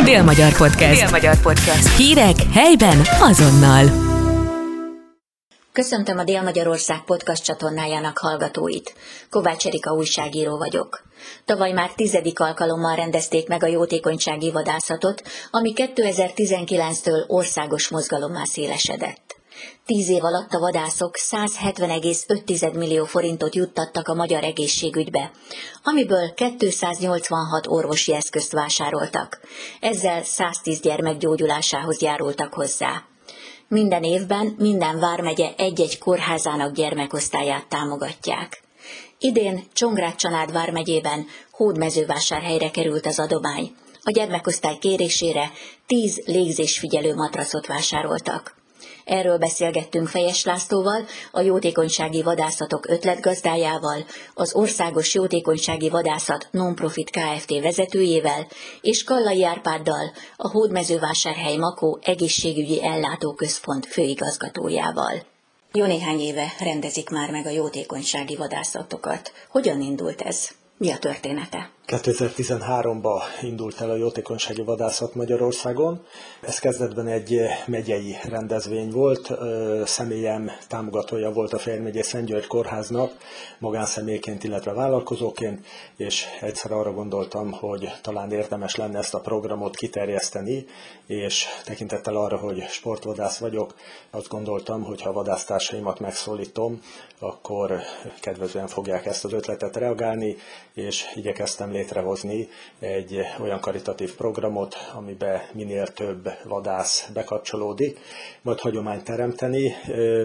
Dél-Magyar Podcast. Dél-Magyar Podcast. Hírek helyben azonnal. Köszöntöm a Dél-Magyarország podcast csatornájának hallgatóit. Kovács Erika újságíró vagyok. Tavaly már tizedik alkalommal rendezték meg a jótékonysági vadászatot, ami 2019-től országos mozgalommá szélesedett. Tíz év alatt a vadászok 170,5 millió forintot juttattak a magyar egészségügybe, amiből 286 orvosi eszközt vásároltak. Ezzel 110 gyermek gyógyulásához járultak hozzá. Minden évben minden vármegye egy-egy kórházának gyermekosztályát támogatják. Idén Csongrád-Csanád vármegyében Hódmezővásárhelyre került az adomány. A gyermekosztály kérésére 10 légzésfigyelő matracot vásároltak. Erről beszélgettünk Fejes Lászlóval, a jótékonysági vadászatok ötletgazdájával, az Országos Jótékonysági Vadászat Nonprofit Kft. vezetőjével, és Kallai Árpáddal, a Hódmezővásárhely Makó Egészségügyi Ellátóközpont főigazgatójával. Jó néhány éve rendezik már meg a jótékonysági vadászatokat. Hogyan indult ez? Mi a története? 2013-ban indult el a jótékonysági vadászat Magyarországon. Ez kezdetben egy megyei rendezvény volt. Személyem támogatója volt a Fejér megyei Szentgyörgy kórháznak, magánszemélyként, illetve vállalkozóként, és egyszer arra gondoltam, hogy talán érdemes lenne ezt a programot kiterjeszteni, és tekintettel arra, hogy sportvadász vagyok, azt gondoltam, hogy ha vadásztársaimat megszólítom, akkor kedvezően fogják ezt az ötletet reagálni, és igyekeztem létrehozni egy olyan karitatív programot, amiben minél több vadász bekapcsolódik, majd hagyományt teremteni.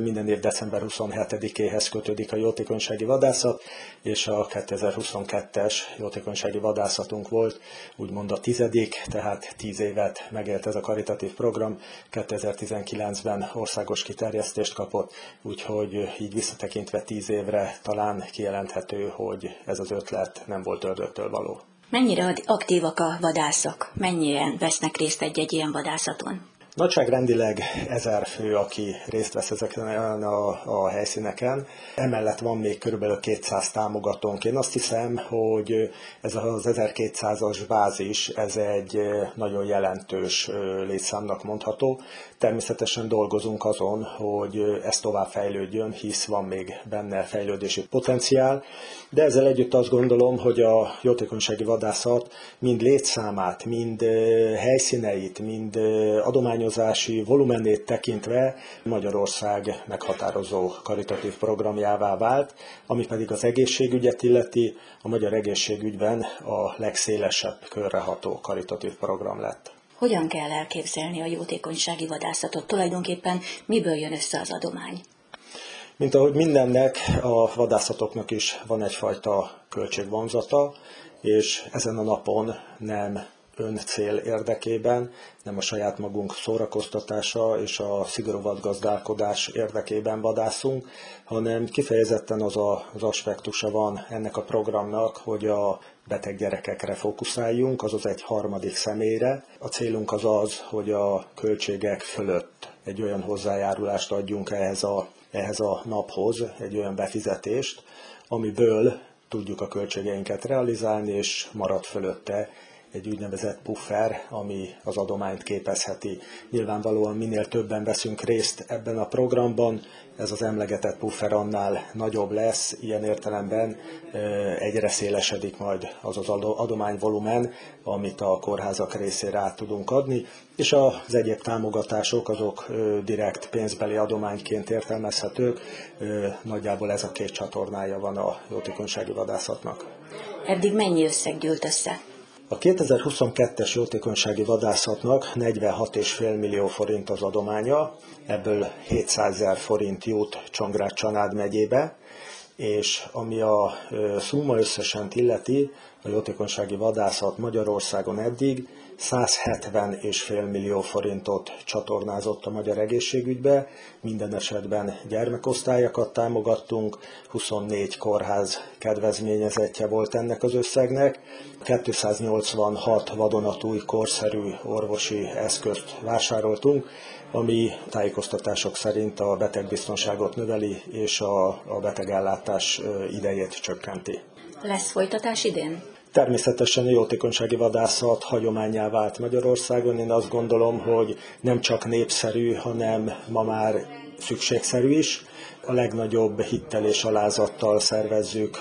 Minden év december 27-éhez kötődik a jótékonysági vadászat, és a 2022-es jótékonysági vadászatunk volt, úgymond a tizedik, tehát tíz évet megélt ez a karitatív program. 2019-ben országos kiterjesztést kapott, úgyhogy így visszatekintve tíz évre talán kijelenthető, hogy ez az ötlet nem volt ördögtől való. Mennyire aktívak a vadászok? Mennyien vesznek részt egy-egy ilyen vadászaton? Nagyságrendileg ezer fő, aki részt vesz ezeken a, a helyszíneken. Emellett van még körülbelül 200 támogatónk. Én azt hiszem, hogy ez az 1200-as bázis, ez egy nagyon jelentős létszámnak mondható. Természetesen dolgozunk azon, hogy ez tovább fejlődjön, hisz van még benne fejlődési potenciál, de ezzel együtt azt gondolom, hogy a jótékonysági vadászat mind létszámát, mind helyszíneit, mind adományozási volumenét tekintve Magyarország meghatározó karitatív programjává vált, ami pedig az egészségügyet illeti, a magyar egészségügyben a legszélesebb körreható karitatív program lett. Hogyan kell elképzelni a jótékonysági vadászatot? Tulajdonképpen miből jön össze az adomány? Mint ahogy mindennek, a vadászatoknak is van egyfajta költségvonzata, és ezen a napon nem öncél érdekében, nem a saját magunk szórakoztatása és a szigorú vadgazdálkodás érdekében vadászunk, hanem kifejezetten az a, az aspektusa van ennek a programnak, hogy a beteg gyerekekre fókuszáljunk, azaz egy harmadik személyre. A célunk az az, hogy a költségek fölött egy olyan hozzájárulást adjunk ehhez a, ehhez a naphoz, egy olyan befizetést, amiből tudjuk a költségeinket realizálni, és marad fölötte egy úgynevezett puffer, ami az adományt képezheti. Nyilvánvalóan minél többen veszünk részt ebben a programban, ez az emlegetett puffer annál nagyobb lesz, ilyen értelemben egyre szélesedik majd az az adományvolumen, amit a kórházak részére át tudunk adni, és az egyéb támogatások azok direkt pénzbeli adományként értelmezhetők, nagyjából ez a két csatornája van a jótékonysági vadászatnak. Eddig mennyi összeg gyűlt össze? A 2022-es jótékonysági vadászatnak 46,5 millió forint az adománya, ebből 700 ezer forint jut Csongrád-Csanád megyébe, és ami a szumma összesen illeti, a jótékonysági vadászat Magyarországon eddig 170,5 millió forintot csatornázott a magyar egészségügybe, minden esetben gyermekosztályokat támogattunk, 24 kórház kedvezményezettje volt ennek az összegnek, 286 vadonatúj korszerű orvosi eszközt vásároltunk, ami tájékoztatások szerint a betegbiztonságot növeli és a, a betegellátás idejét csökkenti. Lesz folytatás idén? Természetesen a jótékonysági vadászat hagyományá vált Magyarországon. Én azt gondolom, hogy nem csak népszerű, hanem ma már szükségszerű is. A legnagyobb hittel és alázattal szervezzük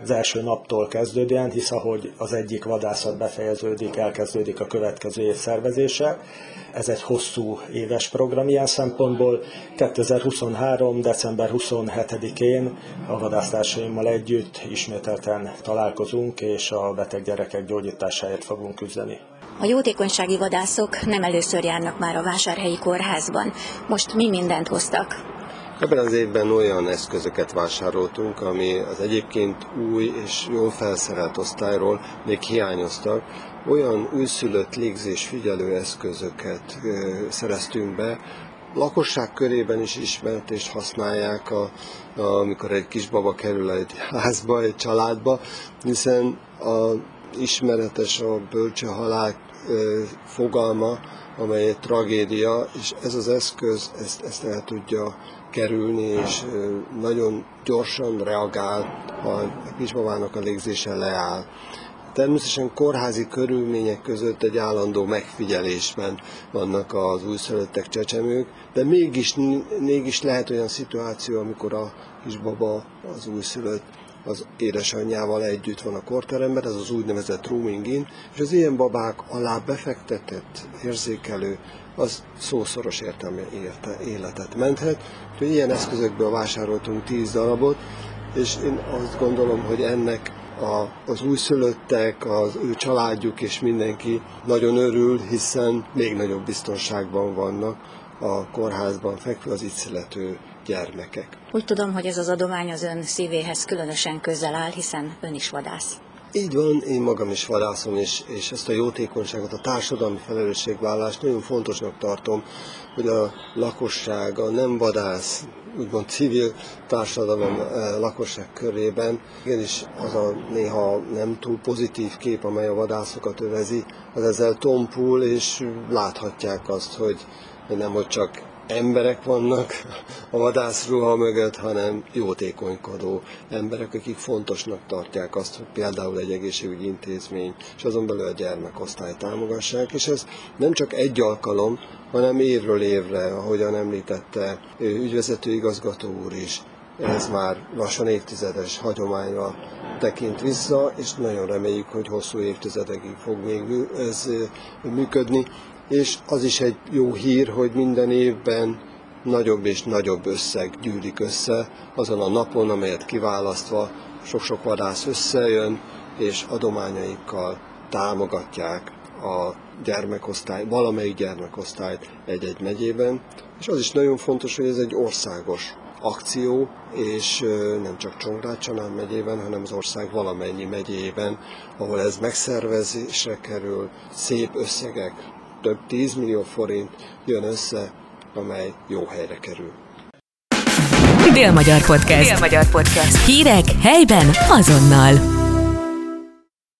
az első naptól kezdődően, hisz ahogy az egyik vadászat befejeződik, elkezdődik a következő év szervezése. Ez egy hosszú éves program ilyen szempontból. 2023. december 27-én a vadásztársaimmal együtt ismételten találkozunk, és a beteg gyerekek gyógyításáért fogunk küzdeni. A jótékonysági vadászok nem először járnak már a vásárhelyi kórházban. Most mi mindent hoztak? Ebben az évben olyan eszközöket vásároltunk, ami az egyébként új és jól felszerelt osztályról még hiányoztak. Olyan újszülött légzés figyelő eszközöket szereztünk be, lakosság körében is ismert és használják, a, a, amikor egy kisbaba kerül egy házba, egy családba, hiszen a ismeretes a bölcse halál fogalma, amely egy tragédia, és ez az eszköz ezt, ezt el tudja kerülni, és nagyon gyorsan reagál, ha a kisbabának a légzése leáll. Természetesen kórházi körülmények között egy állandó megfigyelésben vannak az újszülöttek csecsemők, de mégis, mégis lehet olyan szituáció, amikor a kisbaba, az újszülött az édesanyjával együtt van a korteremben, ez az úgynevezett rooming in, és az ilyen babák alá befektetett, érzékelő, az szószoros értelme életet menthet. Úgyhogy ilyen eszközökből vásároltunk 10 darabot, és én azt gondolom, hogy ennek a, az újszülöttek, az ő családjuk és mindenki nagyon örül, hiszen még nagyobb biztonságban vannak a kórházban fekvő az itt születő gyermekek. Úgy tudom, hogy ez az adomány az ön szívéhez különösen közel áll, hiszen ön is vadász. Így van, én magam is vadászom, és, és ezt a jótékonyságot, a társadalmi felelősségvállást nagyon fontosnak tartom, hogy a lakosság, a nem vadász, úgymond civil társadalom eh, lakosság körében. Igenis az a néha nem túl pozitív kép, amely a vadászokat övezi, az ezzel tompul, és láthatják azt, hogy nem hogy csak emberek vannak a vadászruha mögött, hanem jótékonykodó emberek, akik fontosnak tartják azt, hogy például egy egészségügyi intézmény, és azon belül a gyermekosztály támogassák, és ez nem csak egy alkalom, hanem évről évre, ahogyan említette ügyvezető igazgató úr is, ez már lassan évtizedes hagyományra tekint vissza, és nagyon reméljük, hogy hosszú évtizedekig fog még ez működni és az is egy jó hír, hogy minden évben nagyobb és nagyobb összeg gyűlik össze azon a napon, amelyet kiválasztva sok-sok vadász összejön, és adományaikkal támogatják a gyermekosztály, valamelyik gyermekosztályt egy-egy megyében. És az is nagyon fontos, hogy ez egy országos akció, és nem csak Csongrácsanán megyében, hanem az ország valamennyi megyében, ahol ez megszervezésre kerül, szép összegek több 10 millió forint jön össze, amely jó helyre kerül. Dél-Magyar Podcast. Dél-Magyar Podcast. Hírek helyben azonnal.